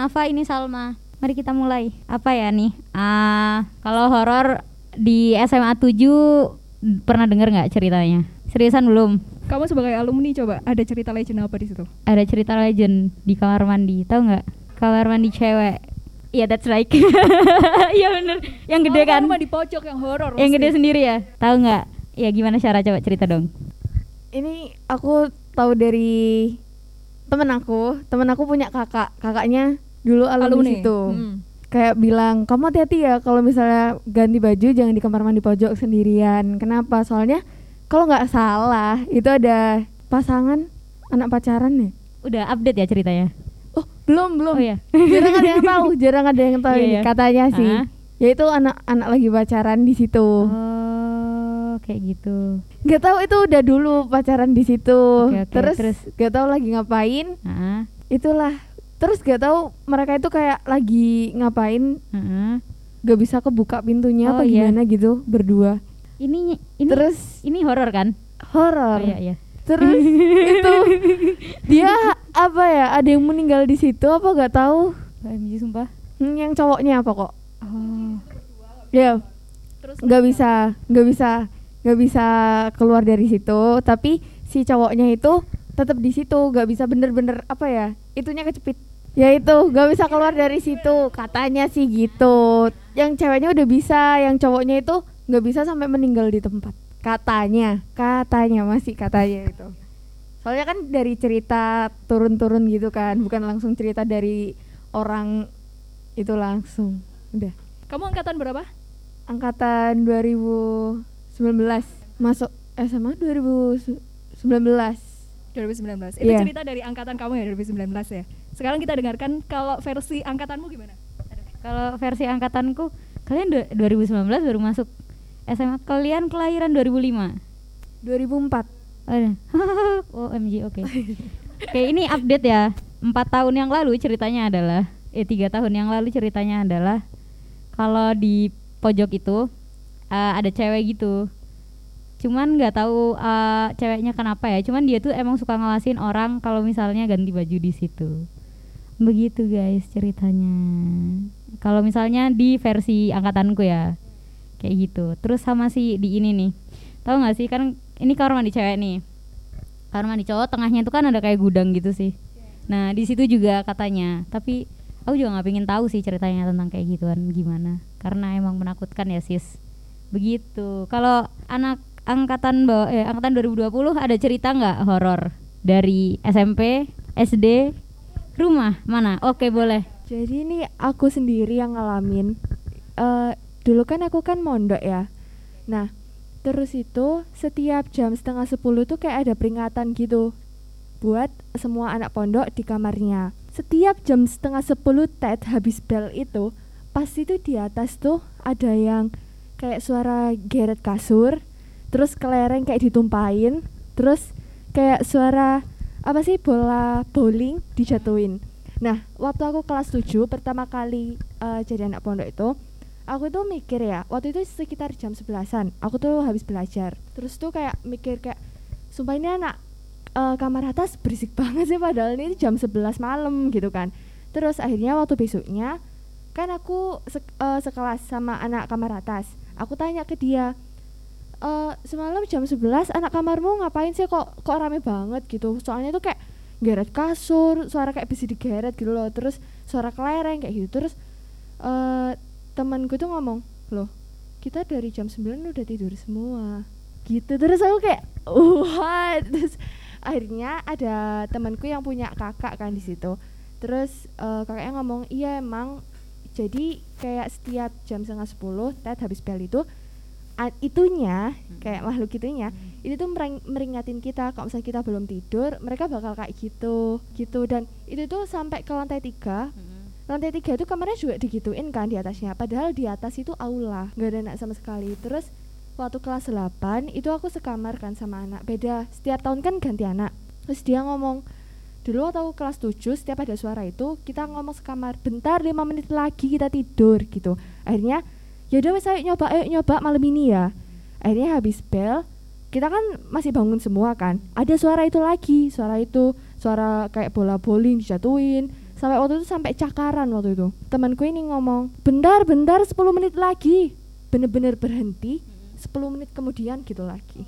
Nafa, ini Salma. Mari kita mulai. Apa ya nih? Ah, kalau horor di SMA 7 pernah denger nggak ceritanya? Seriusan belum? Kamu sebagai alumni coba ada cerita legend apa di situ? Ada cerita legend di kamar mandi. Tahu nggak? Kamar mandi cewek. Iya, that's like. Iya bener. Yang gede Oh, kan? kamu mah di pojok yang horor. Yang gede sendiri ya? Tahu nggak? Ya gimana cara coba cerita dong? Ini aku tahu dari temen aku. Temen aku punya kakak. Kakaknya dulu alumni, alumni situ. Hmm. Kayak bilang, kamu hati-hati ya kalau misalnya ganti baju jangan di kamar mandi pojok sendirian. Kenapa? Soalnya kalau nggak salah itu ada pasangan anak pacaran ya. Udah update ya ceritanya? Oh belum belum. Oh ya. Jarang ada yang tahu. Jarang ada yang tahu Iya, ini. iya. Katanya sih. Ah. Yaitu anak-anak lagi pacaran di situ. Oh, kayak gitu. Gak tahu itu udah dulu pacaran di situ. Oke, oke, Terus, terus? gak tahu lagi ngapain. Heeh. Itulah. Terus gak tahu mereka itu kayak lagi ngapain. heeh. Gak bisa kebuka pintunya Oh, apa iya. gimana gitu berdua. Ini ini Terus ini horor kan? horor. Oh iya iya. Terus itu dia apa ya? Ada yang meninggal di situ apa gak tahu? Sumpah. Hmm, yang cowoknya apa kok? Oh. Ya, Terus nggak bisa, nggak bisa, nggak bisa keluar dari situ. Tapi si cowoknya itu tetap di situ, nggak bisa bener-bener apa ya? Itunya kecepit. Ya itu, nggak bisa keluar dari situ. Katanya sih gitu. Yang ceweknya udah bisa, yang cowoknya itu nggak bisa sampai meninggal di tempat. Katanya, katanya masih katanya itu. Soalnya kan dari cerita turun-turun gitu kan, bukan langsung cerita dari orang itu langsung. Udah Kamu angkatan berapa? angkatan 2019 masuk SMA 2019 2019. Itu Iya. cerita dari angkatan kamu ya 2019 ya. Sekarang kita dengarkan kalau versi angkatanmu gimana? Kalau versi angkatanku kalian du- 2019 baru masuk SMA. Kalian kelahiran 2005. 2004 Oh. OMG oke. Oke, ini update ya. Empat tahun yang lalu ceritanya adalah eh tiga tahun yang lalu ceritanya adalah kalau di pojok itu eh, ada cewek gitu. Cuman nggak tahu eh, ceweknya kenapa ya. Cuman dia tuh emang suka ngawasin orang kalau misalnya ganti baju di situ. Begitu guys ceritanya. Kalau misalnya di versi angkatanku ya. Kayak gitu. Terus sama si di ini nih. Tahu nggak sih kan ini kamar mandi cewek nih. Kamar mandi cowok tengahnya itu kan ada kayak gudang gitu sih. Nah, di situ juga katanya. Tapi aku juga nggak pengen tahu sih ceritanya tentang kayak gituan gimana. Karena emang menakutkan ya, Sis. Begitu. Kalau anak angkatan bawah eh angkatan 2020 ada cerita nggak horor dari SMP, SD, rumah mana? Oke, boleh. jadi ini aku sendiri yang ngalamin Eh, dulu kan aku kan mondok ya nah terus itu setiap jam setengah sepuluh tuh kayak ada peringatan gitu buat semua anak pondok di kamarnya setiap jam setengah sepuluh tet habis bel itu pasti tuh di atas tuh ada yang kayak suara geret kasur terus kelereng kayak ditumpahin terus kayak suara apa sih bola bowling dijatuhin. Nah waktu aku kelas 7 pertama kali eh, jadi anak pondok itu aku tuh mikir ya waktu itu sekitar jam 11an aku tuh habis belajar. Terus tuh kayak mikir kayak sumpah ini anak eh, kamar atas berisik banget sih padahal ini jam 11 malam gitu kan. Terus akhirnya waktu besoknya kan aku sek- eh, sekelas sama anak kamar atas aku tanya ke dia eh semalam jam 11 anak kamarmu ngapain sih? Kok kok rame banget gitu. Soalnya tuh kayak geret kasur suara kayak besi digeret gitu loh. Terus suara kelereng kayak gitu. Terus eh temanku tuh ngomong loh kita dari jam 9 udah tidur semua. Gitu. Terus aku kayak what? Terus akhirnya ada temanku yang punya kakak kan di situ. Terus eh, kakaknya ngomong iya emang. Jadi kayak setiap jam setengah sepuluh tet habis bel itu itunya kayak makhluk itunya itu tuh mereng- meringatin kita. Kalau misalnya kita belum tidur mereka bakal kayak gitu gitu. Dan itu tuh sampai ke lantai tiga. Lantai tiga itu kamarnya juga digituin kan di atasnya. Padahal di atas itu aula nggak ada anak sama sekali. Terus waktu kelas 8 itu aku sekamar kan sama anak. Beda setiap tahun kan ganti anak. Terus dia ngomong dulu waktu aku kelas 7 setiap ada suara itu kita ngomong sekamar bentar lima menit lagi kita tidur gitu. Akhirnya yaudah wes ayo nyoba ayo nyoba malam ini ya. Akhirnya habis bel kita kan masih bangun semua kan. Ada suara itu lagi suara itu suara kayak bola bowling dijatuhin. Sampai waktu itu sampai cakaran waktu itu. Temanku ini ngomong bentar bentar 10 menit lagi. Bener-bener berhenti 10 menit kemudian gitu lagi.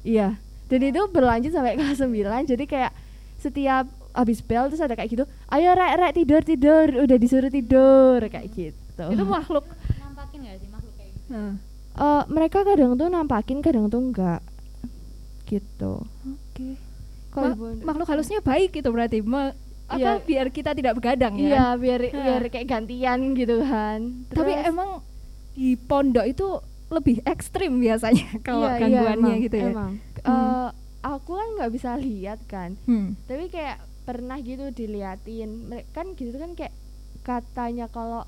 Iya. Dan itu berlanjut sampai kelas 9 jadi kayak setiap habis bel terus ada kayak gitu ayo rek rek tidur tidur. Udah disuruh tidur kayak gitu. Itu makhluk. nampakin gak sih makhluk kayak gitu Nah, Eh, mereka kadang tuh nampakin kadang tuh enggak gitu Oke. Kalau Ma- makhluk halusnya baik gitu berarti. Me- apa Iya. biar kita tidak begadang ya. iya biar Hah. biar kayak gantian gitu kan Tapi Terus- emang di pondok itu lebih ekstrim biasanya kalau Iya, iya, gangguannya emang, gitu ya. emang. Hmm. Eh, aku kan nggak bisa lihat kan Hmm. tapi kayak pernah gitu diliatin kan gitu kan kayak katanya kalau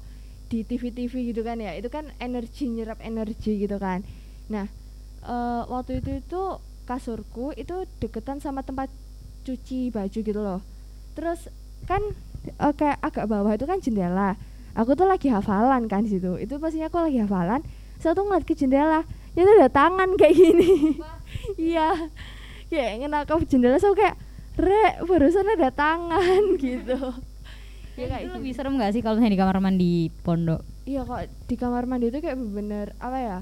di TV-TV gitu kan ya. Itu kan energi nyerap energi gitu kan. Nah eh, waktu itu itu kasurku itu deketan sama tempat cuci baju gitu loh. Terus kan eh, kayak agak bawah itu kan jendela. Aku tuh lagi hafalan kan situ. Itu pastinya aku lagi hafalan saya tuh ngeliat ke jendela. Itu ada tangan kayak gini. Iya. Kayak ke jendela so kayak rek barusan ada tangan gitu ya kayak itu gitu. lebih serem gak sih kalau misalnya di kamar mandi pondok? Iya kok di kamar mandi itu kayak bener apa ya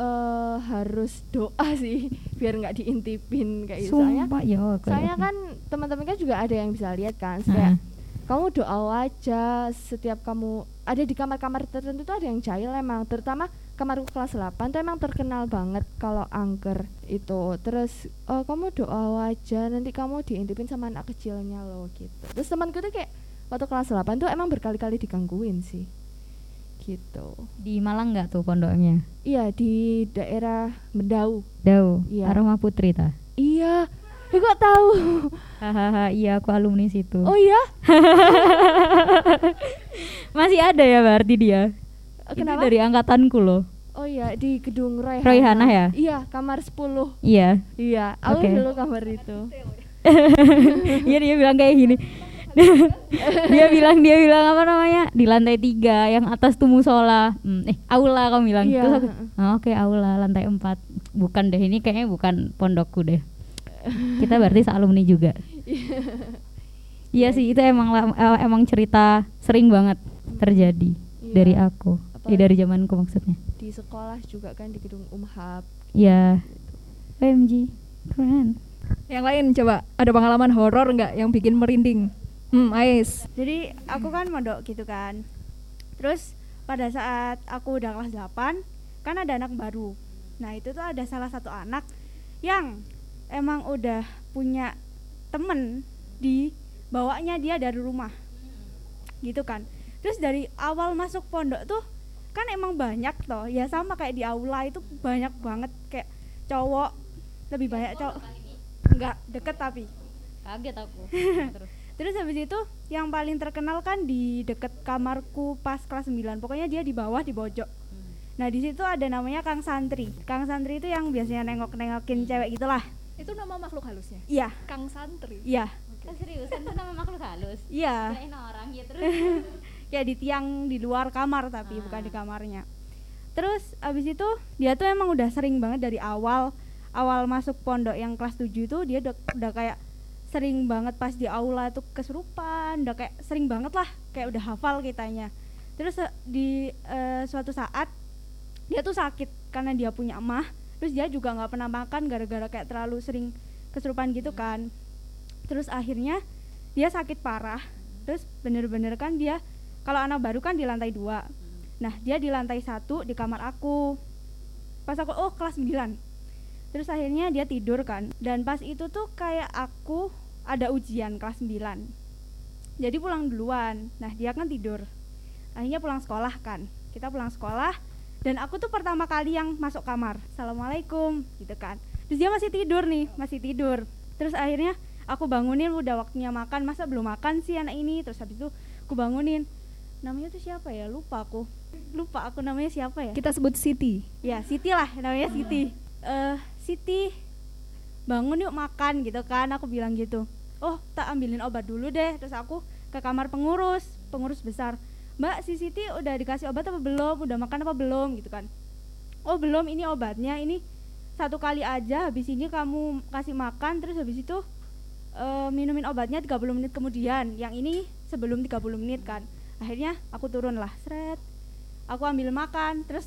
eh harus doa sih biar nggak diintipin kayak gitu. Soalnya Sumpah ya soalnya oke. kan teman-teman kan juga ada yang bisa lihat kan kayak kamu doa aja setiap kamu ada di kamar-kamar tertentu tuh ada yang jahil emang terutama kamarku kelas 8 tuh emang terkenal banget kalau angker itu. Terus "Oh, kamu doa aja nanti kamu diintipin sama anak kecilnya loh gitu. Terus temanku tuh kayak waktu kelas 8 tuh emang berkali-kali digangguin sih. Gitu. Di Malang nggak tuh pondoknya? Iya di daerah Mendau. Dau? Iya. Aroma Putri ta? Iya. Eh, kok tahu? Hahaha iya aku alumni situ. Oh iya? Masih ada ya berarti dia? Itu kenapa? dari angkatanku loh. Oh iya di gedung Roy Royhana ya? Iya kamar 10 iya. Iya aku Oke. dulu kamar itu. Iya dia bilang kayak gini dia bilang dia bilang apa namanya? Di lantai tiga yang atas tuh musola. Hmm, eh aula kamu bilang. Iya, terus aku, heeh. "Oh, oke aula lantai empat. Bukan deh ini kayaknya bukan pondokku deh. Kita berarti alumni juga. Iya. Sih itu emang eh, emang cerita sering banget terjadi Iya. dari aku. Eh, dari zamanku maksudnya. Di sekolah juga kan di gedung Umhab. Ya OMG keren. Yang lain coba ada pengalaman horor nggak yang bikin merinding? Hmm, Ais. Jadi aku kan mondok gitu kan. Terus pada saat aku udah kelas 8 kan ada anak baru. Nah, itu tuh ada salah satu anak yang emang udah punya temen di bawanya dia dari rumah. Gitu kan. Terus dari awal masuk pondok tuh kan emang banyak toh. Ya sama kayak di aula itu banyak banget kayak cowok lebih banyak cowok. Enggak, deket tapi. kaget aku terus Terus habis itu yang paling terkenal kan di deket kamarku pas kelas 9. Pokoknya dia di bawah di pojok. Nah, di situ ada namanya Kang Santri. Kang Santri itu yang biasanya nengok-nengokin cewek gitulah. Itu nama makhluk halusnya. Iya, Kang Santri. iya, seriusan itu nama makhluk halus iya. kirain orang ya terus Ya di tiang di luar kamar tapi bukan di kamarnya. Terus abis itu dia tuh emang udah sering banget dari awal awal masuk pondok yang kelas 7 itu dia udah, udah kayak sering banget pas di aula tuh kesurupan, udah kayak sering banget lah, kayak udah hafal kitanya. Terus eh, di eh, suatu saat dia tuh sakit karena dia punya emah, terus dia juga nggak pernah makan gara-gara kayak terlalu sering kesurupan gitu kan. Terus akhirnya dia sakit parah, terus bener-bener kan dia kalau anak baru kan di lantai dua. Nah dia di lantai satu di kamar aku. Pas aku oh kelas 9 terus akhirnya dia tidur kan dan pas itu tuh kayak aku ada ujian kelas 9 jadi pulang duluan. Nah dia kan tidur. Akhirnya pulang sekolah kan. Kita pulang sekolah dan aku tuh pertama kali yang masuk kamar. Assalamualaikum gitu kan. Terus dia masih tidur nih masih tidur. Terus akhirnya aku bangunin udah waktunya makan. Masa belum makan sih anak ini? Terus habis itu aku bangunin. Namanya tuh siapa ya? Lupa aku. Lupa aku namanya siapa ya? Kita sebut Siti. ya Siti lah namanya Siti. Eh Siti bangun yuk makan gitu kan. Aku bilang gitu. Oh tak ambilin obat dulu deh. Terus aku ke kamar pengurus pengurus besar. Mbak si Siti udah dikasih obat apa belum? Udah makan apa belum? Gitu kan. Oh belum ini obatnya. Ini satu kali aja habis ini kamu kasih makan. Terus habis itu eh, minumin obatnya 30 menit kemudian. Yang ini sebelum 30 menit kan. Akhirnya aku turun lah seret aku ambil makan. Terus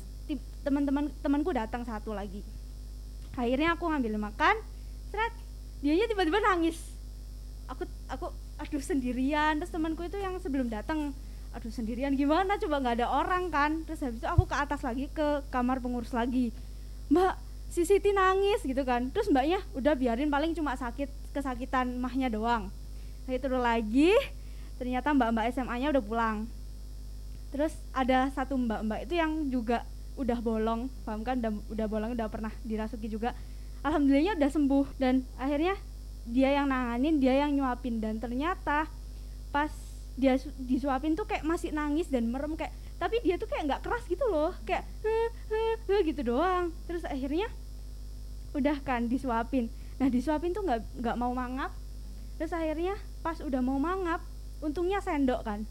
teman-teman temanku datang satu lagi. Akhirnya aku ngambil makan seret dianya tiba-tiba nangis. Aku aku aduh sendirian. Terus temanku itu yang sebelum datang aduh sendirian gimana? Coba nggak ada orang kan? Terus habis itu aku ke atas lagi ke kamar pengurus lagi. Mbak si Siti nangis gitu kan. Terus mbaknya udah biarin paling cuma sakit kesakitan mahnya doang. Saya turun lagi ternyata mbak-mbak SMA-nya udah pulang. Terus ada satu mbak-mbak itu yang juga udah bolong paham kan? Udah, udah bolong udah pernah dirasuki juga alhamdulillahnya udah sembuh dan akhirnya dia yang nanganin dia yang nyuapin. Dan ternyata pas dia su- disuapin tuh kayak masih nangis dan merem kayak tapi dia tuh kayak nggak keras gitu loh. Kayak "Heh, heh, heh," gitu doang. Terus akhirnya udah kan disuapin. Nah disuapin tuh nggak nggak mau mangap. Terus akhirnya pas udah mau mangap untungnya sendok kan.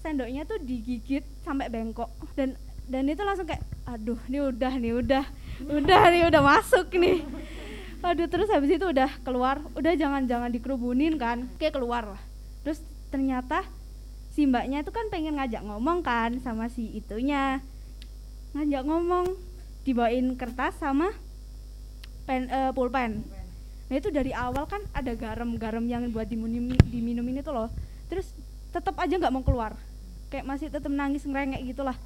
Sendoknya tuh digigit sampai bengkok. Dan dan itu langsung kayak aduh ini udah nih udah udah nih udah masuk nih. Aduh terus habis itu udah keluar. Udah jangan jangan dikerubunin kan. Kayak keluar lah. Terus ternyata si mbaknya itu kan pengen ngajak ngomong kan sama si itunya. Ngajak ngomong dibawain kertas sama pen eh, pulpen. Nah itu dari awal kan ada garam-garam yang buat diminum diminumin itu loh. Terus tetap aja nggak mau keluar. Kayak masih tetap nangis ngerengek gitulah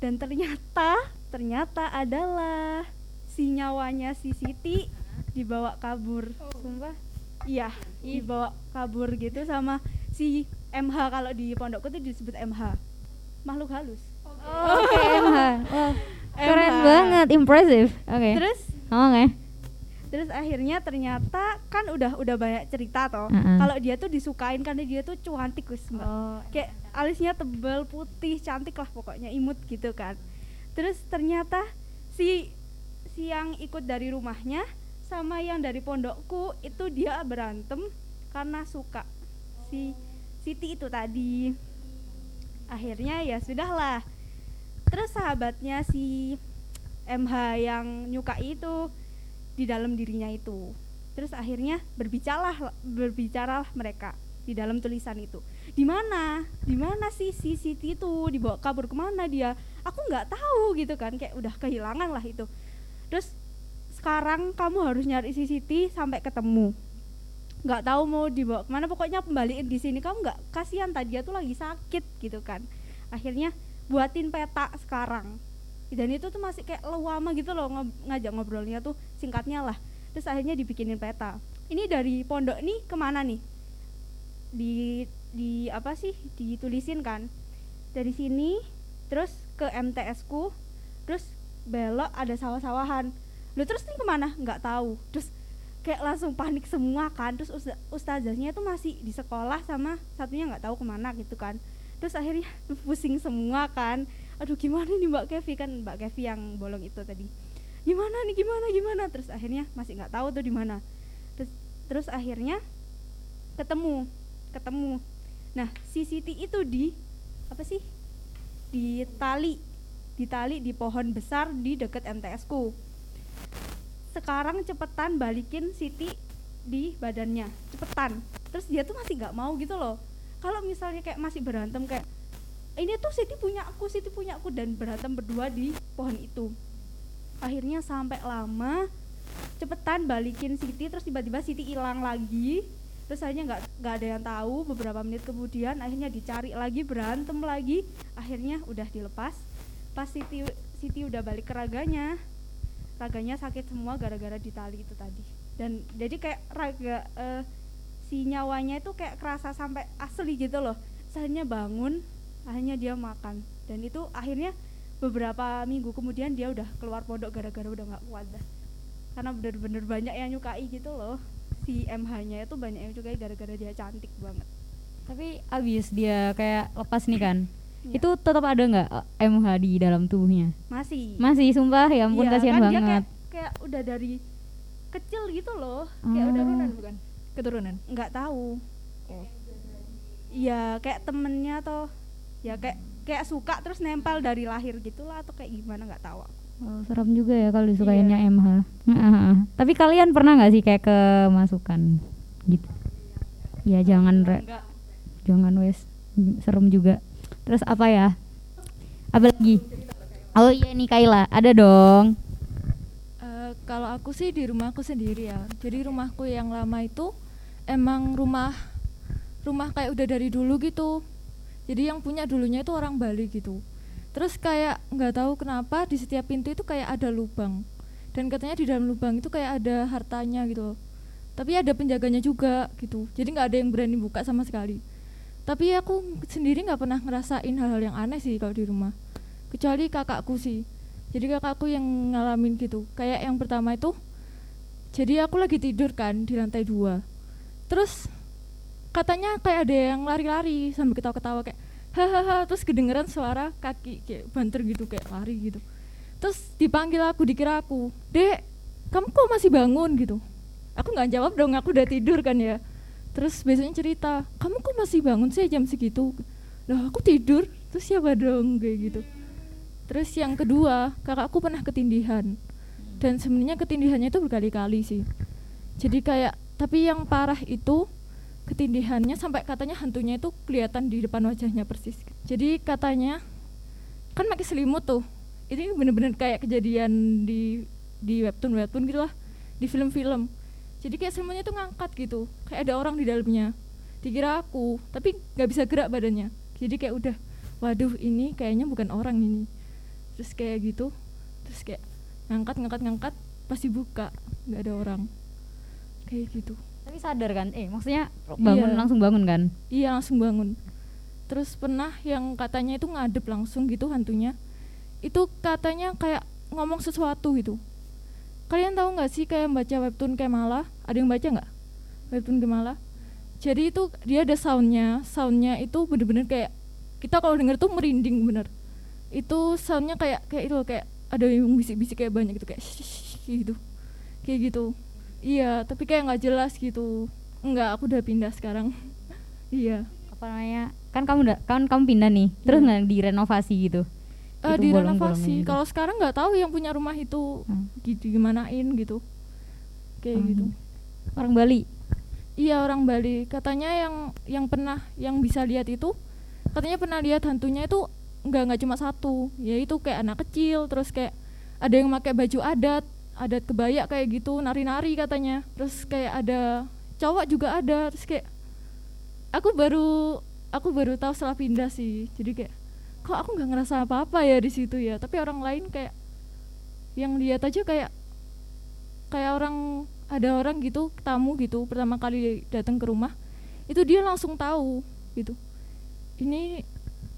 dan ternyata ternyata adalah si nyawanya si Siti dibawa kabur sumpah iya dibawa kabur gitu sama si MH kalau di pondokku tuh disebut MH makhluk halus Oke, MH. Wah, keren MH. banget, impressive. Oke. terus Oke. terus akhirnya ternyata kan udah udah banyak cerita toh Mm-mm. kalau dia tuh disukain karena dia tuh cantik Gus mbak Oh, kayak alisnya tebal putih cantik lah pokoknya imut gitu kan terus ternyata si si yang ikut dari rumahnya sama yang dari pondokku itu dia berantem karena suka si Siti itu tadi. Akhirnya ya sudahlah. Terus sahabatnya si MH yang nyukai itu di dalam dirinya itu. Terus akhirnya berbicaralah berbicaralah mereka di dalam tulisan itu. Di mana? Di mana sih si Siti itu? Dibawa kabur ke mana dia aku nggak tahu gitu kan kayak udah kehilangan lah itu. Terus sekarang kamu harus nyari Siti sampai ketemu. Nggak tahu mau dibawa ke mana pokoknya kembaliin di sini. Kamu nggak kasihan tadi dia tuh lagi sakit gitu kan. Akhirnya buatin peta sekarang. Dan itu tuh masih kayak lama gitu loh ngob- ngajak ngobrolnya tuh singkatnya lah. Terus akhirnya dibikinin peta. Ini dari pondok nih ke mana nih? Di di apa sih? Ditulisin kan. Dari sini terus ke MTS ku terus belok ada sawah-sawahan. Lu terus nih ke mana? Nggak tahu. Terus kayak langsung panik semua kan. Terus usta- ustazahnya itu masih di sekolah sama satunya nggak tahu ke mana gitu kan. Terus akhirnya pusing semua kan. Aduh gimana nih mbak Kevi? Kan mbak Kevi yang bolong itu tadi. Gimana nih? Gimana? Gimana? Terus akhirnya masih nggak tahu tuh di mana. Terus terus akhirnya ketemu. Ketemu. Nah Siti itu di apa sih di tali di tali di pohon besar di deket MTS ku. Sekarang cepetan balikin Siti di badannya cepetan. Terus dia tuh masih nggak mau gitu loh. Kalau misalnya kayak masih berantem kayak ini tuh Siti punya aku Siti punya aku dan berantem berdua di pohon itu. Akhirnya sampai lama cepetan balikin Siti terus tiba-tiba Siti hilang lagi terus akhirnya nggak nggak ada yang tahu beberapa menit kemudian akhirnya dicari lagi berantem lagi. Akhirnya udah dilepas. Pas Siti Siti udah balik ke raganya raganya sakit semua gara-gara ditali itu tadi. Dan jadi kayak raga eh, si nyawanya itu kayak kerasa sampai asli gitu loh. Akhirnya bangun akhirnya dia makan. Dan itu akhirnya beberapa minggu kemudian dia udah keluar pondok gara-gara udah nggak kuat dah. Karena bener-bener banyak yang nyukai gitu loh si MH-nya itu banyak yang nyukai gara-gara dia cantik banget Tapi abis dia kayak lepas nih kan. Iya. Itu tetap ada nggak eh, MH di dalam tubuhnya? masih Masih sumpah ya ampun Iya, kasihan kan dia banget. kayak, kayak udah dari kecil gitu loh kayak Oh. udah Keturunan bukan? Keturunan. nggak tahu Oh. Iya kayak temennya atau ya kayak kayak suka terus nempel dari lahir gitulah atau kayak gimana nggak tahu aku. Oh, serem juga ya kalau disukainnya Iya. MH. Tapi kalian pernah nggak sih kayak kemasukan gitu? Ya jangan re, Enggak. jangan wes. serem juga terus apa ya apa lagi oh iya nih Kaila ada dong Eh, kalau aku sih di rumahku sendiri ya. Jadi rumahku yang lama itu emang rumah rumah kayak udah dari dulu gitu. Jadi yang punya dulunya itu orang Bali gitu. Terus kayak nggak tahu kenapa di setiap pintu itu kayak ada lubang. Dan katanya di dalam lubang itu kayak ada hartanya gitu. loh. Tapi ada penjaganya juga gitu. Jadi nggak ada yang berani buka sama sekali. Tapi aku sendiri nggak pernah ngerasain hal-hal yang aneh sih kalau di rumah. Kecuali kakakku sih jadi kakakku yang ngalamin gitu kayak yang pertama itu jadi aku lagi tidur kan di lantai dua terus katanya kayak ada yang lari-lari sambil ketawa-ketawa kayak hahaha terus kedengeran suara kaki kayak banter gitu kayak lari gitu. Terus dipanggil aku dikira aku dek kamu kok masih bangun? gitu. Aku nggak jawab dong aku udah tidur kan ya. Terus biasanya cerita kamu kok masih bangun sih jam segitu? Lah aku tidur. Terus siapa dong kayak gitu. Terus yang kedua, kakakku pernah ketindihan. Dan sebenarnya ketindihannya itu berkali-kali sih. Jadi kayak tapi yang parah itu ketindihannya sampai katanya hantunya itu kelihatan di depan wajahnya persis. Jadi katanya kan pakai selimut tuh. Ini bener-bener kayak kejadian di di webtoon webtoon gitu lah, di film-film. Jadi kayak selimutnya tuh ngangkat gitu, kayak ada orang di dalamnya. Dikira aku, tapi nggak bisa gerak badannya. Jadi kayak udah, waduh ini kayaknya bukan orang ini terus kayak gitu terus kayak ngangkat ngangkat ngangkat pasti buka nggak ada orang kayak gitu tapi sadar kan? Eh maksudnya bangun Iya. langsung bangun kan? Iya langsung bangun. Terus pernah yang katanya itu ngadep langsung gitu hantunya. Itu katanya kayak ngomong sesuatu gitu. Kalian tahu nggak sih kayak baca webtoon Kemala? Ada yang baca nggak? Webtoon Kemala? Jadi itu dia ada soundnya. Soundnya itu bener-bener kayak kita kalau denger tuh merinding bener. Itu soundnya kayak kayak itu kayak ada yang bisik-bisik kayak banyak gitu kayak gitu. Kayak gitu iya tapi kayak nggak jelas gitu. Enggak aku udah pindah sekarang. Iya. Apa namanya? Kan kamu udah kan kamu pindah nih. Terus Iya. nggak direnovasi gitu? Eh, Itu bolong-bolongnya direnovasi. gitu. kalau sekarang nggak tahu yang punya rumah itu Hmm. gitu gimanain gitu. Kayak Hmm. gitu orang Bali? Iya orang Bali. Katanya yang yang pernah yang bisa lihat itu katanya pernah lihat hantunya itu nggak nggak cuma satu. Ya itu kayak anak kecil terus kayak ada yang pakai baju adat adat kebaya kayak gitu nari-nari katanya. Terus kayak ada cowok juga ada terus kayak aku baru aku baru tahu setelah pindah sih. Jadi kayak kok aku nggak ngerasa apa-apa ya di situ ya? Tapi orang lain kayak yang lihat aja kayak kayak orang ada orang gitu tamu gitu pertama kali datang ke rumah itu dia langsung tahu gitu. Ini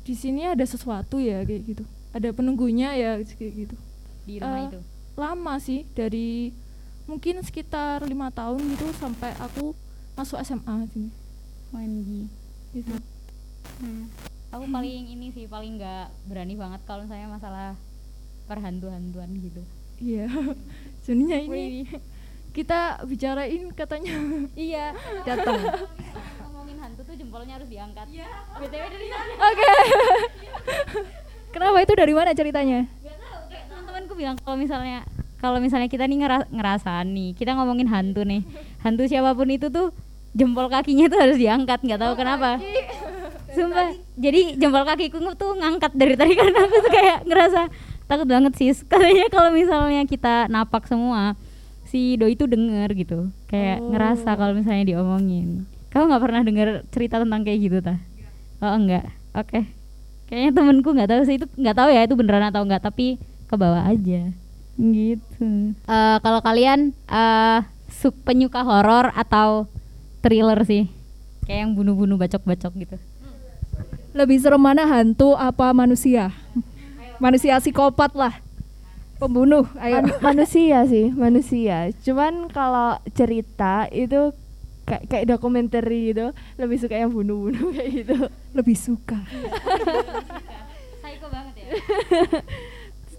di sini ada sesuatu ya kayak gitu. Ada penunggunya ya kayak gitu. Di rumah Eh, itu lama sih dari mungkin sekitar lima tahun gitu sampai aku masuk SMA sini OMG gitu. aku paling ini sih paling nggak berani banget kalau misalnya masalah perhantu-hantuan gitu. Iya. Sebenarnya ini kita bicarain katanya. Iya. Datang. ngomongin hantu tuh jempolnya harus diangkat. Btw dari oke. Kenapa? Itu dari mana ceritanya? Teman-temanku bilang kalau misalnya kalau misalnya kita nih ngera- ngerasa nih, kita ngomongin hantu nih. Hantu siapa pun itu tuh jempol kakinya tuh harus diangkat, nggak tahu kenapa. Sumpah. Jadi jempol kakiku tuh ngangkat dari tadi karena aku tuh kayak ngerasa takut banget sih. Katanya kalau misalnya kita napak semua, si doi itu denger gitu. Kayak Oh. ngerasa kalau misalnya diomongin. Kamu nggak pernah denger cerita tentang kayak gitu tah? Oh enggak. Oke. Kayaknya temenku nggak tahu sih itu nggak tahu ya itu beneran atau enggak tapi ke bawah aja. Gitu. Eh kalau kalian eh suk penyuka horor atau thriller sih? Kayak yang bunuh-bunuh bacok-bacok gitu. Lebih serem mana hantu apa manusia? Manusia psikopat lah. Pembunuh. Ayo. Man- manusia sih manusia cuman kalau cerita itu kayak kayak dokumenter gitu lebih suka yang bunuh-bunuh kayak gitu Lebih suka. Psycho banget ya.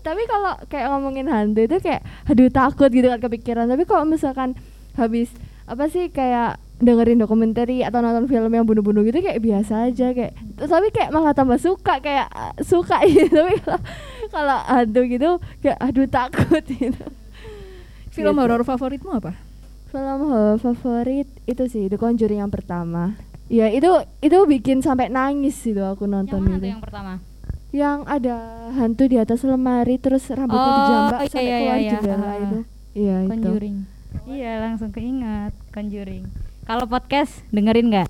tapi kalau kayak ngomongin hantu itu kayak aduh takut gitu kan kepikiran tapi kalau misalkan habis apa sih kayak dengerin dokumenter atau nonton film yang bunuh-bunuh gitu kayak biasa aja kayak tapi kayak malah tambah suka kayak uh, suka gitu tapi kalau kalau hantu gitu kayak aduh takut gitu Film Gitu. horor favoritmu apa? film horor favorit itu sih The Conjuring yang pertama ya itu itu bikin sampai nangis itu aku Yang nonton mana itu yang pertama? Yang ada hantu di atas lemari terus rambutnya Oh, dijambak iya, sampai iya, keluar iya, jendela ah. itu iya itu Conjuring. Iya, langsung keingat Conjuring. Kalau podcast dengerin nggak?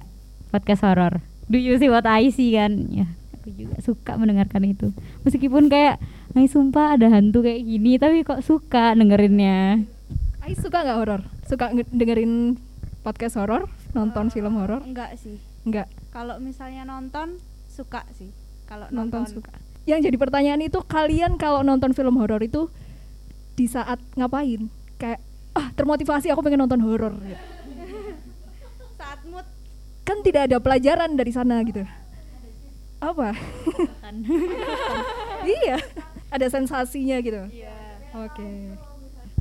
Podcast horor. Do you see what I see kan? Ya, aku juga suka mendengarkan itu. Meskipun kayak, ay sumpah ada hantu kayak gini, tapi kok suka dengerinnya. Ais suka nggak horor? Suka nge- dengerin podcast horor? Nonton film horor? Enggak sih. Enggak, Kalau misalnya nonton suka sih. Kalau nonton nonton, suka. Yang jadi pertanyaan itu kalian kalau nonton film horor itu di saat ngapain? Kayak ah termotivasi aku pengen nonton horor. Saat mood Kan tidak ada pelajaran dari sana gitu. Apa? iya, ada sensasinya gitu. Iya. Oke.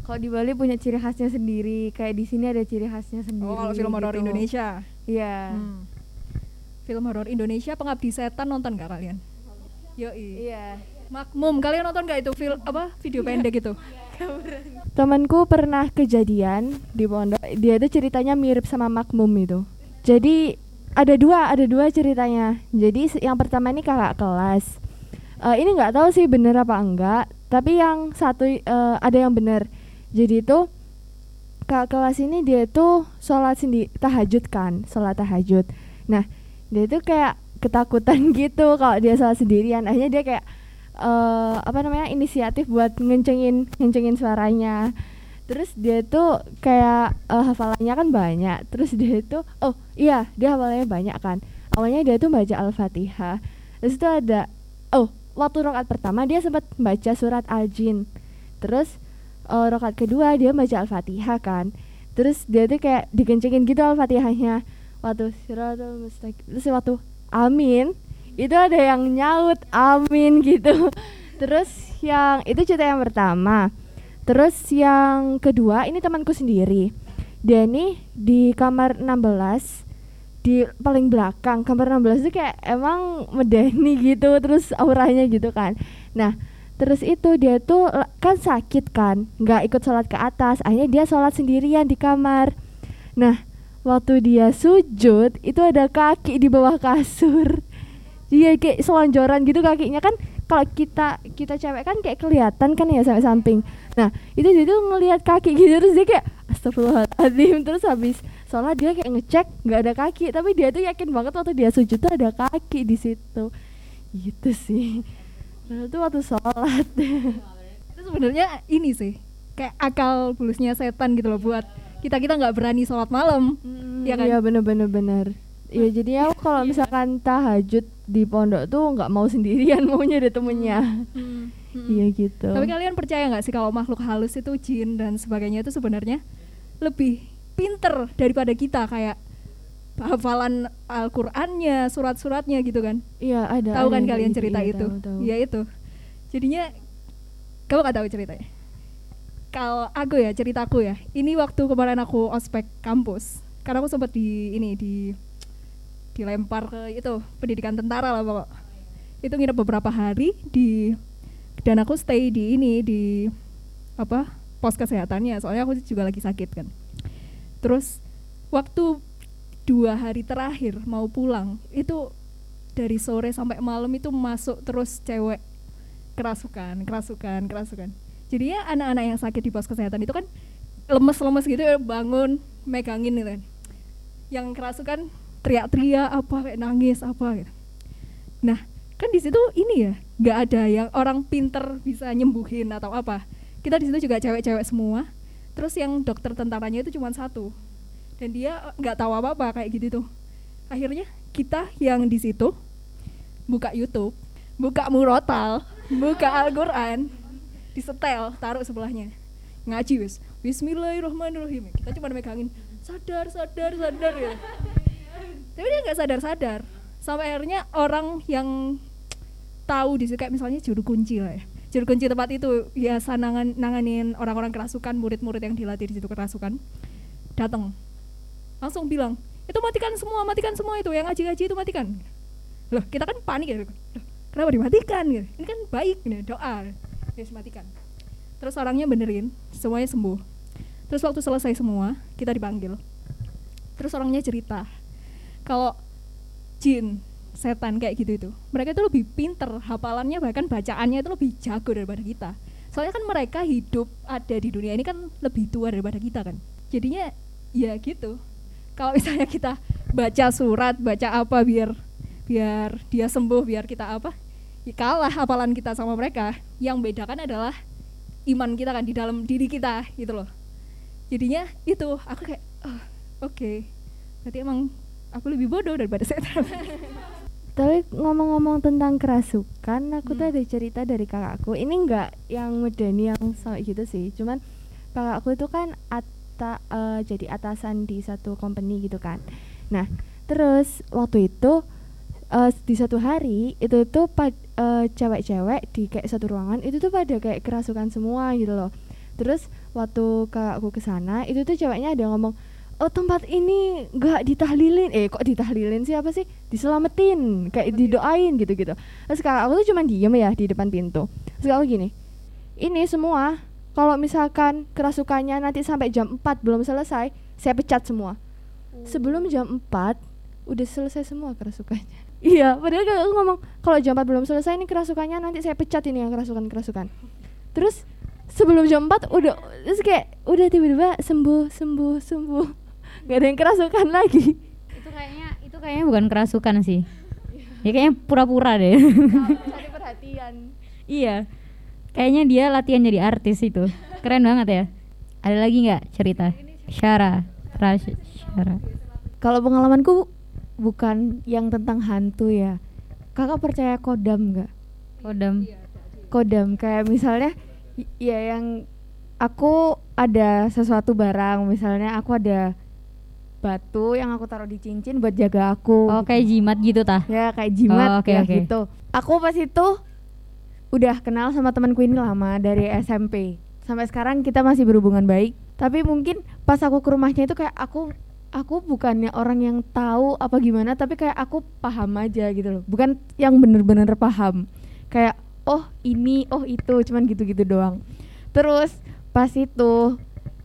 kalau di Bali punya ciri khasnya sendiri kayak di sini ada ciri khasnya sendiri Oh, kalau film horor gitu. Indonesia. iya Hmm. Film horor Indonesia Pengabdi Setan nonton nggak kalian? Yoi. iya. Makmum, kalian nonton nggak itu film apa video pendek itu? temanku pernah kejadian di pondok dia itu ceritanya mirip sama Makmum itu. Jadi ada dua ada dua ceritanya. Jadi yang pertama ini kakak kelas. Eh, ini nggak tahu sih bener apa enggak tapi yang satu eh, ada yang bener. Jadi itu kakak kelas ini dia tuh sholat sendiri tahajud kan sholat tahajud. Nah dia itu kayak ketakutan gitu kalau dia sholat sendirian. Akhirnya dia kayak eh apa namanya inisiatif buat ngencengin ngencengin suaranya. Terus dia tuh kayak eh, hafalannya kan banyak. Terus dia itu oh iya dia hafalannya banyak kan. Awalnya dia tuh baca al-fatihah. Terus itu ada oh waktu rokat pertama dia sempat baca surat al-jin. Terus eh, rokat kedua dia baca al-fatihah kan. Terus dia tuh kayak dikencengin gitu al-fatihahnya waktu siratul mustaqim terus waktu amin itu ada yang nyaut amin gitu. Terus yang itu cerita yang pertama. Terus yang kedua ini temanku sendiri. Dia nih di kamar 16 di paling belakang. Kamar 16 itu kayak emang medeni gitu terus auranya gitu kan. Nah terus itu dia tuh kan sakit kan nggak ikut sholat ke atas. Akhirnya dia sholat sendirian di kamar. Nah waktu dia sujud itu ada kaki di bawah kasur Iya kayak selonjoran gitu kakinya kan kalau kita kita cewek kan kayak kelihatan kan ya sampai samping. Nah itu dia tuh ngelihat kaki gitu terus dia kayak astagfirullahaladzim terus habis sholat dia kayak ngecek nggak ada kaki tapi dia tuh yakin banget waktu dia sujud tuh ada kaki di situ gitu sih. Nah, itu waktu sholat. Itu sebenarnya ini sih kayak akal bulusnya setan gitu loh buat kita kita nggak berani sholat malam. Iya kan? Iya bener-bener bener. Iya jadi aku kalau misalkan tahajud di pondok tuh nggak mau sendirian maunya ada temennya. Iya gitu. Tapi kalian percaya nggak sih kalau makhluk halus itu jin dan sebagainya itu sebenarnya lebih pinter daripada kita kayak hafalan Al-Qur'annya, surat-suratnya gitu kan. Iya ada. tahu ada kan yang kalian gitu, cerita iya, itu? tahu, tahu. Iya itu. Jadinya kamu nggak tahu ceritanya. Kalau aku ya ceritaku ya. Ini waktu kemarin aku ospek kampus. Karena aku sempat di ini di dilempar ke itu pendidikan tentara lah pokok. Itu nginep beberapa hari di dan aku stay di ini di apa pos kesehatannya soalnya aku juga lagi sakit kan terus waktu dua hari terakhir mau pulang itu dari sore sampai malam itu masuk terus cewek kerasukan kerasukan kerasukan jadi ya anak-anak yang sakit di pos kesehatan itu kan lemes-lemes gitu ya bangun megangin gitu kan. Yang kerasukan teriak-teriak apa kayak nangis apa gitu. Nah kan di situ ini ya nggak ada yang orang pinter bisa nyembuhin atau apa. Kita di situ juga cewek-cewek semua. Terus yang dokter tentaranya itu cuma satu. Dan dia eh, nggak tahu apa apa kayak gitu tuh. Akhirnya kita yang di situ buka YouTube buka murotal buka Al-Quran disetel taruh sebelahnya. Ngaji wis. Bismillahirrahmanirrahim. Kita cuma megangin sadar sadar sadar ya. Tapi dia nggak sadar sadar sampai akhirnya orang yang tahu di situ kayak misalnya juru kunci lah ya. Juru kunci tempat itu biasa nangan, nanganin orang-orang kerasukan murid-murid yang dilatih di situ kerasukan datang langsung bilang itu matikan semua matikan semua itu. Yang ngaji-ngaji itu matikan. Loh kita kan panik ya. Loh kenapa dimatikan? Ini kan baik nih doa ya matikan. Terus orangnya benerin semuanya sembuh. Terus waktu selesai semua kita dipanggil. Terus orangnya cerita kalau jin setan kayak gitu itu mereka itu lebih pinter hafalannya bahkan bacaannya itu lebih jago daripada kita. Soalnya kan mereka hidup ada di dunia ini kan lebih tua daripada kita kan. Jadinya ya gitu. Kalau misalnya kita baca surat baca apa biar biar dia sembuh biar kita apa kalah hafalan kita sama mereka yang bedakan adalah iman kita kan di dalam diri kita gitu loh jadinya itu aku kayak oh, oke berarti emang aku lebih bodoh daripada setan Tapi ngomong-ngomong tentang kerasukan, aku tuh Hmm. ada cerita dari kakakku. Ini enggak yang medeni yang sampai gitu sih. Cuman kakakku itu kan ata, eh, jadi atasan di satu company gitu kan. Nah, terus waktu itu eh, di satu hari itu tuh pad- eh, cewek-cewek di kayak satu ruangan itu tuh pada kayak kerasukan semua gitu loh. Terus waktu kakakku ke sana itu tuh ceweknya ada yang ngomong oh tempat ini nggak ditahlilin. Eh kok ditahlilin sih? Apa sih? Diselamatin kayak didoain gitu gitu terus kakak aku tuh cuma diem ya di depan pintu. Terus aku gini ini semua kalau misalkan kerasukannya nanti sampai jam 4 belum selesai saya pecat semua. Sebelum jam 4 udah selesai semua kerasukannya. Iya padahal kakak aku ngomong kalau jam 4 belum selesai ini kerasukannya nanti saya pecat ini yang kerasukan kerasukan terus sebelum jam 4 udah terus kayak udah tiba-tiba sembuh sembuh sembuh. Nggak ada yang kerasukan lagi. Itu kayaknya itu kayaknya bukan kerasukan sih. Ya kayaknya pura-pura deh. Cari perhatian. Iya. Kayaknya dia latihan jadi artis itu. Keren banget ya. Ada lagi nggak cerita? Syara Rash Syara. Kalau pengalamanku bukan yang tentang hantu ya. Kakak percaya kodam nggak? Kodam. Kodam kayak misalnya ya yang aku ada sesuatu barang misalnya aku ada batu yang aku taruh di cincin buat jaga aku. Oh kayak jimat gitu tah? Ya kayak jimat Oh, oke, ya oke. gitu. Aku pas itu udah kenal sama temanku ini lama dari SMP sampai sekarang kita masih berhubungan baik. Tapi mungkin pas aku ke rumahnya itu kayak aku aku bukannya orang yang tahu apa gimana tapi kayak aku paham aja gitu loh. Bukan yang bener-bener paham. Kayak oh ini oh itu cuman gitu-gitu doang. Terus pas itu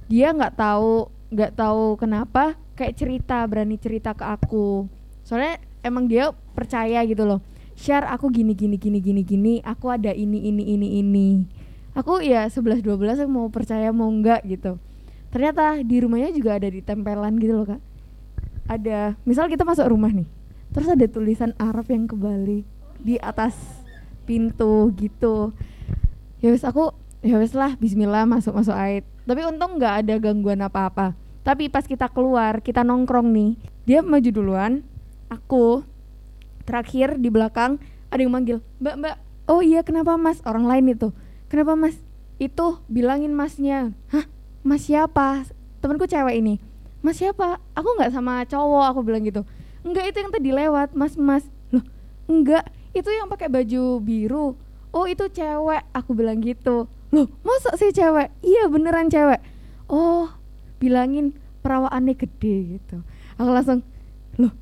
dia nggak tahu nggak tahu kenapa kayak cerita berani cerita ke aku. Soalnya emang dia percaya gitu loh. Share aku gini gini gini gini gini aku ada ini ini ini ini. Aku ya 11 12 aku mau percaya mau enggak gitu ternyata di rumahnya juga ada ditempelan gitu loh kak. Ada misal kita masuk rumah nih terus ada tulisan Arab yang kebalik di atas pintu gitu. Ya wes aku ya wes lah Bismillah masuk masuk ait tapi untung nggak ada gangguan apa apa tapi pas kita keluar kita nongkrong nih dia maju duluan aku terakhir di belakang ada yang manggil mbak mbak oh iya kenapa mas? Orang lain itu kenapa mas? Itu bilangin masnya hah mas siapa? Temanku cewek ini mas siapa? Aku nggak sama cowok aku bilang gitu. Enggak itu yang tadi lewat mas mas. Loh enggak itu yang pakai baju biru. Oh itu cewek aku bilang gitu. Loh masa sih cewek? Iya beneran cewek. Oh bilangin perawaannya gede gitu. Aku langsung loh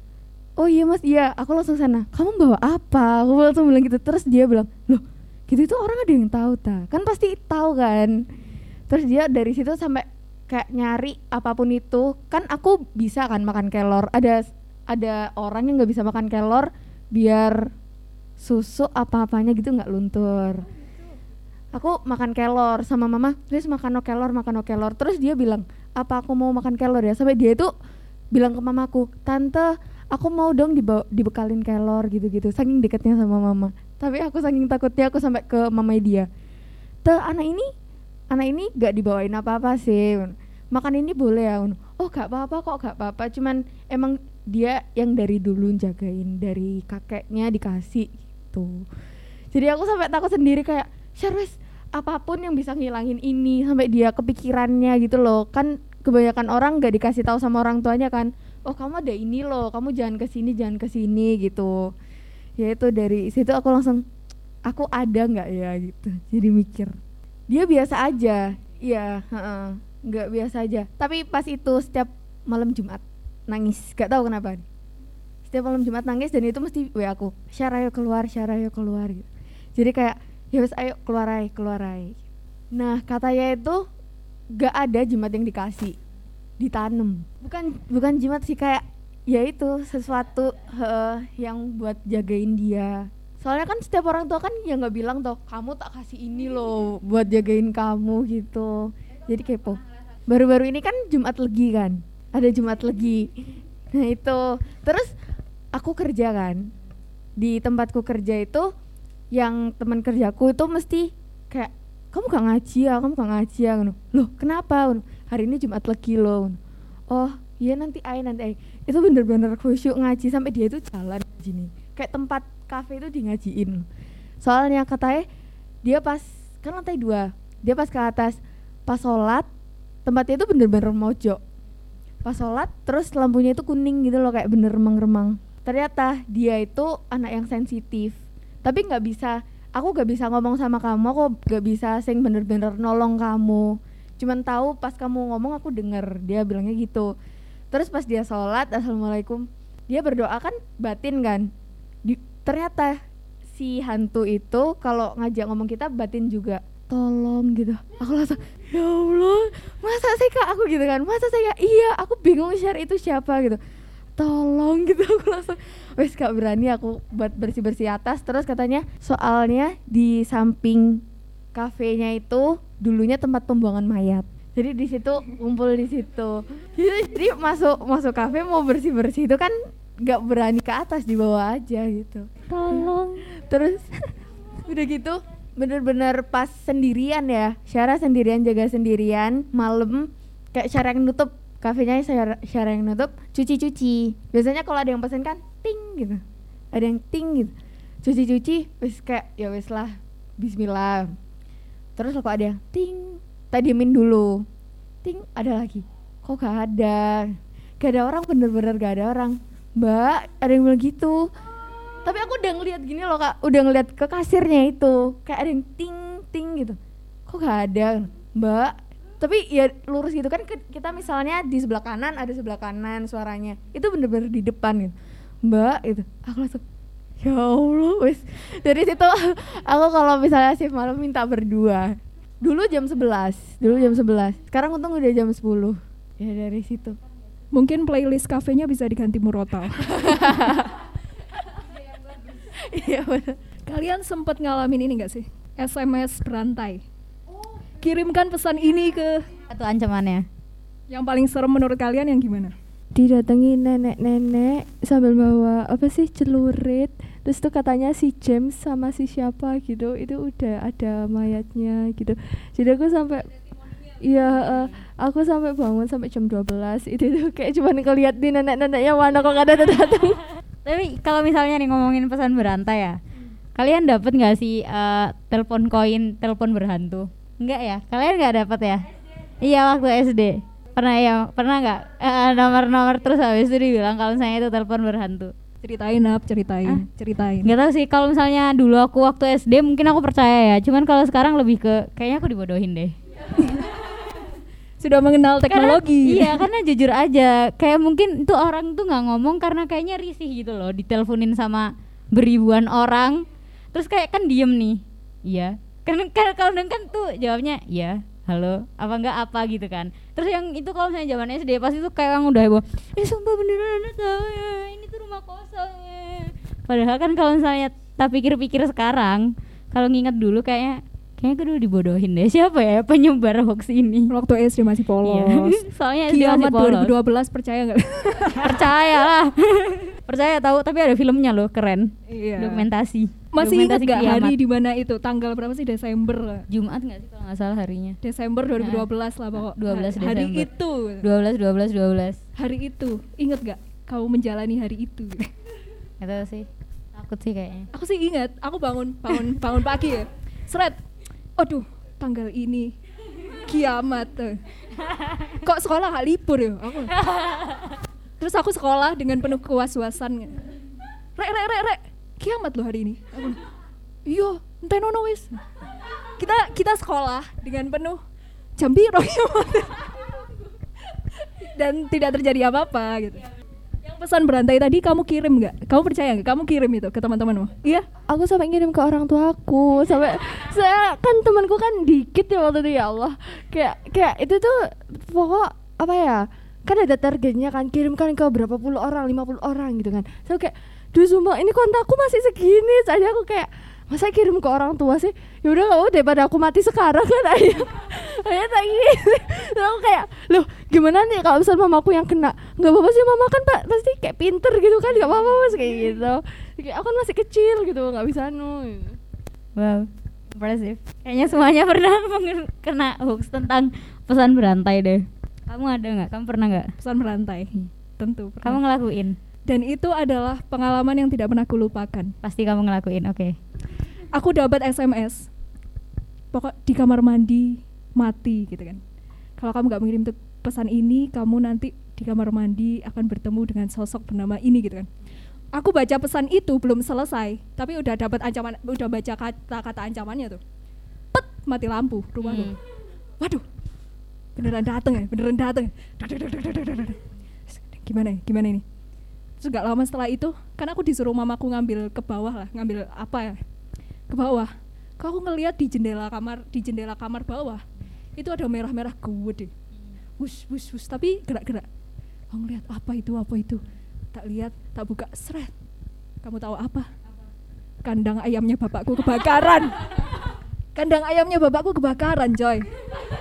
oh iya mas iya. Aku langsung sana kamu bawa apa? Aku langsung bilang gitu. Terus dia bilang loh gitu itu orang ada yang tahu ta? Kan pasti tahu kan terus dia dari situ sampai kayak nyari apa pun itu. Kan aku bisa kan makan kelor. Ada ada orang yang nggak bisa makan kelor biar susu apa-apanya gitu nggak luntur. Aku makan kelor sama mama terus makan no kelor makan no kelor. Terus dia bilang apa aku mau makan kelor ya? Sampai dia itu bilang ke mamaku tante aku mau dong dibawa, dibekalin kelor gitu-gitu. Saking deketnya sama mama. Tapi aku saking takutnya aku sampai ke mama dia. Te anak ini anak ini gak dibawain apa-apa sih. Makan ini boleh ya oh gak apa-apa kok gak apa-apa. Cuman emang dia yang dari dulu jagain dari kakeknya dikasih gitu. Jadi aku sampai takut sendiri kayak Syarwes apa pun yang bisa ngilangin ini sampai dia kepikirannya gitu loh. Kan kebanyakan orang gak dikasih tahu sama orang tuanya kan. Oh kamu ada ini loh kamu jangan ke sini jangan ke sini gitu. Ya itu dari situ aku langsung aku ada nggak ya? gitu. Jadi mikir dia biasa aja. Iya nggak biasa aja. Tapi pas itu setiap malam Jumat nangis. Gak tahu kenapa. Setiap malam Jumat nangis dan itu mesti wa aku Syara ayo keluar Syara ayo keluar gitu. Jadi kayak ya wes ayo keluar aja keluar aja nah katanya itu gak ada jimat yang dikasih ditanam. Bukan bukan jimat sih kayak ya itu sesuatu eh, yang buat jagain dia soalnya kan setiap orang tua kan ya nggak bilang toh kamu tak kasih ini loh buat jagain kamu gitu. Jadi kepo. Baru-baru ini kan Jumat Legi kan ada Jumat Legi. Nah itu. Terus aku kerja kan. Di tempatku kerja itu yang teman kerjaku itu mesti kayak kamu gak ngaji ya kamu gak ngaji ya loh kenapa? hari ini Jumat Legi loh oh iya nanti ay nanti ay itu bener-bener khusyuk ngaji sampai dia itu jalan gini kayak tempat kafe itu di ngajiin soalnya katanya dia pas kan lantai dua dia pas ke atas pas sholat tempatnya itu bener-bener mojok. Pas sholat terus lampunya itu kuning gitu loh kayak bener remang-remang. Ternyata dia itu anak yang sensitif. Tapi nggak bisa aku gak bisa ngomong sama kamu aku gak bisa sing bener-bener nolong kamu. Cuman tahu pas kamu ngomong aku denger. Dia bilangnya gitu. Terus pas dia sholat assalamualaikum. Dia berdoa kan batin kan? Di- ternyata si hantu itu kalau ngajak ngomong kita batin juga tolong gitu. Aku langsung ya Allah masa sih kak? Aku gitu kan masa saya iya aku bingung share itu siapa gitu. Tolong gitu. Aku langsung wes gak berani aku buat bersih bersih atas. Terus katanya soalnya di samping kafenya itu dulunya tempat pembuangan mayat. Jadi di situ ngumpul di situ. Jadi, jadi masuk masuk kafe mau bersih bersih itu kan nggak berani ke atas di bawah aja gitu. Tolong. Terus udah gitu bener-bener pas sendirian ya. Syara sendirian jaga sendirian malam. Kayak Syara yang nutup kafenya Syara, Syara yang nutup cuci-cuci. Biasanya kalau ada yang pesen kan ting gitu. Ada yang ting gitu. Cuci-cuci wis kayak ya wis lah Bismillah. Terus kalau ada yang ting tak diemin dulu. Ting ada lagi. Kok gak ada? Gak ada orang bener-bener gak ada orang mbak ada yang bilang gitu. Tapi aku udah ngeliat gini loh kak. Udah ngeliat ke kasirnya itu. Kayak ada yang ting ting gitu. Kok gak ada? Mbak tapi ya lurus gitu kan kita misalnya di sebelah kanan ada sebelah kanan suaranya. Itu bener-bener di depan gitu. Mbak itu aku langsung ya allah wes dari situ aku kalau misalnya shift malam minta berdua. Dulu jam 11 dulu jam 11 sekarang untung udah jam 10 ya dari situ Mungkin playlist kafenya bisa diganti murotal. iya Kalian sempat ngalamin ini gak sih? SMS berantai. Kirimkan pesan ini ke Atau ancamannya? yang paling serem menurut kalian yang gimana? didatangi nenek-nenek sambil bawa apa sih celurit terus tuh katanya si James sama si siapa gitu itu udah ada mayatnya gitu jadi aku sampai Iya, eh, aku sampai bangun sampai jam 12 itu tuh kayak cuman ngeliat di nenek-neneknya mana kok gak ada datang Tapi kalau misalnya nih ngomongin pesan berantai ya, kalian dapat nggak sih eh, telepon koin, telepon berhantu? Enggak ya? Kalian nggak dapat ya? Iya waktu SD. Pernah ya? Pernah nggak? Eh, nomor-nomor terus habis itu dibilang kalau misalnya itu telepon berhantu. Ceritain up, ceritain, ceritain. Nggak tahu sih kalau misalnya dulu aku waktu SD mungkin aku percaya ya. Cuman kalau sekarang lebih ke kayaknya aku dibodohin deh. Sudah mengenal teknologi. Karena, iya, karena jujur aja, kayak mungkin itu orang tuh nggak ngomong karena kayaknya risih gitu loh, diteleponin sama beribuan orang, terus kayak kan diem nih, iya, kan kan kalau kan tuh jawabnya iya, halo, apa enggak apa gitu kan, terus yang itu kalau misalnya zaman SD pasti tuh kayak orang udah heboh, eh sumpah beneran anak tahu ya, ini tuh rumah kosong ya. Padahal kan kalau misalnya tak pikir-pikir sekarang, kalau nginget dulu kayaknya kayaknya aku dulu dibodohin deh siapa ya penyebar hoax ini Waktu SD masih polos. Iya. Soalnya SD masih Kiamat polos. 2012 percaya nggak? Percaya lah. Percaya tahu tapi ada filmnya loh, keren. Iya. Dokumentasi. Masih ingat gak kiamat. hari di mana itu? Tanggal berapa sih Desember? Jumat nggak sih kalau nggak salah harinya? Desember 2012 lah pokok. 12 Hari Desember. itu. 12 12 12. Hari itu. Ingat gak? Kau menjalani hari itu. Gak tahu sih. Takut sih kayaknya. aku sih ingat. Aku bangun bangun bangun pagi ya. Seret. Aduh, tanggal ini kiamat. Kok sekolah gak libur ya? Aku. Terus aku sekolah dengan penuh kewas-wasan. Rek, rek, rek, rek. Kiamat loh hari ini. Aku, iya, entah nono wis. Kita kita sekolah dengan penuh jam biru dan tidak terjadi apa-apa gitu. Pesan berantai tadi kamu kirim nggak? Kamu percaya nggak? Kamu kirim itu ke teman-temanmu? Iya. aku sampai ngirim ke orang tuaku sampai saya kan temanku kan dikit ya waktu itu ya Allah kayak kayak itu tuh pokok apa ya kan ada targetnya kan kirimkan ke berapa puluh orang 50 orang gitu kan so kayak duh sumpah ini kontakku masih segini jadi aku kayak masa kirim ke orang tua sih yaudah nggak apa daripada aku mati sekarang kan ayah ayah tak gitu aku kayak loh gimana nih kalau misal mamaku yang kena nggak apa-apa sih mama kan pak pasti kayak pinter gitu kan nggak apa-apa mas kayak gitu kayak aku kan masih kecil gitu nggak bisa nu Wow, impressive. Kayaknya semuanya pernah kena hoax tentang pesan berantai deh. Kamu ada nggak? Kamu pernah nggak? pesan berantai tentu pernah. Kamu ngelakuin? Dan itu adalah pengalaman yang tidak pernah kulupakan Pasti kamu ngelakuin. Oke. aku dapat SMS pokok di kamar mandi mati gitu kan kalau kamu nggak mengirim pesan ini kamu nanti di kamar mandi akan bertemu dengan sosok bernama ini gitu kan aku baca pesan itu belum selesai tapi udah dapat ancaman udah baca kata-kata ancamannya tuh pet mati lampu rumahku Hmm. waduh beneran dateng ya beneran dateng ya? Gimana ya gimana ini terus gak lama setelah itu kan aku disuruh mamaku ngambil ke bawah lah ngambil apa ya? Ke bawah. Kok aku ngeliat di jendela kamar di jendela kamar bawah itu ada merah-merah gede. Wush wush wush tapi gerak-gerak. Aku ngeliat apa itu apa itu? Tak lihat tak buka seret kamu tahu apa? Kandang ayamnya bapakku kebakaran. Kandang ayamnya bapakku kebakaran coy.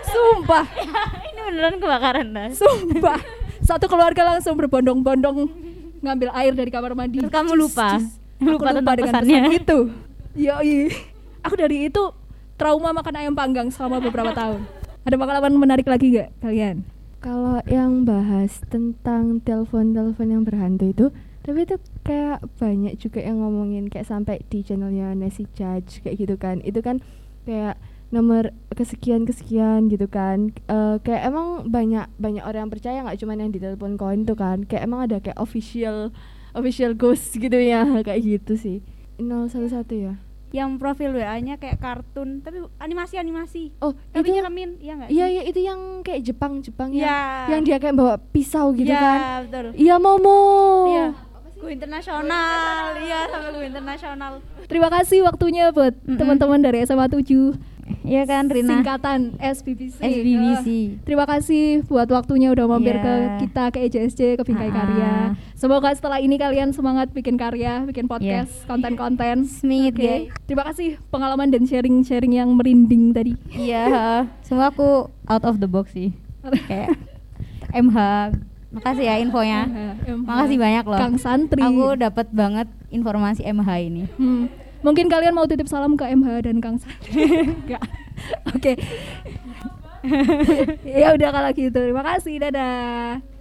Sumpah. Ini beneran kebakaran dah. sumpah. Satu keluarga langsung berbondong-bondong ngambil air dari kamar mandi. Terus kamu lupa? Aku Lupa lupa, tentang dengan pesannya. pesan itu. Yoi. Aku dari itu trauma makan ayam panggang selama beberapa tahun. Ada pengalaman menarik lagi gak kalian? Kalau yang bahas tentang telepon-telepon yang berhantu itu tapi itu kayak banyak juga yang ngomongin kayak sampai di channelnya Nancy Judge kayak gitu kan. Itu kan kayak nomor kesekian kesekian gitu kan. Eh, kayak emang banyak banyak orang yang percaya nggak cuma yang di telepon koin tuh kan. Kayak emang ada kayak official official ghost gitu ya kayak gitu sih. 011 ya? Yang profil WA-nya kayak kartun tapi animasi-animasi. Oh tapi itu nyeremin iya nggak iya iya itu yang kayak Jepang Jepang Iya. yang yang dia kayak bawa pisau gitu Iya, kan. betul. Iya Momo. Iya. Go internasional iya sampai go internasional. Terima kasih waktunya buat Mm-mm. teman-teman dari SMA 7 Iya kan Rina? singkatan SBBC SBBC. Eh, terima kasih buat waktunya udah mampir Iya. ke kita ke EJSC ke Bingkai Ah. Karya semoga setelah ini kalian semangat bikin karya bikin podcast konten-konten Smith Oke, ya. terima kasih pengalaman dan sharing-sharing yang merinding tadi. Iya, semua aku out of the box sih. Kayak MH. Makasih ya infonya. Makasih banyak loh. Kang Santri. Aku dapat banget informasi MH ini. Hmm. Mungkin kalian mau titip salam ke MH dan Kang Santri. Enggak. Oke. ya udah kalau gitu. Terima kasih. Dadah.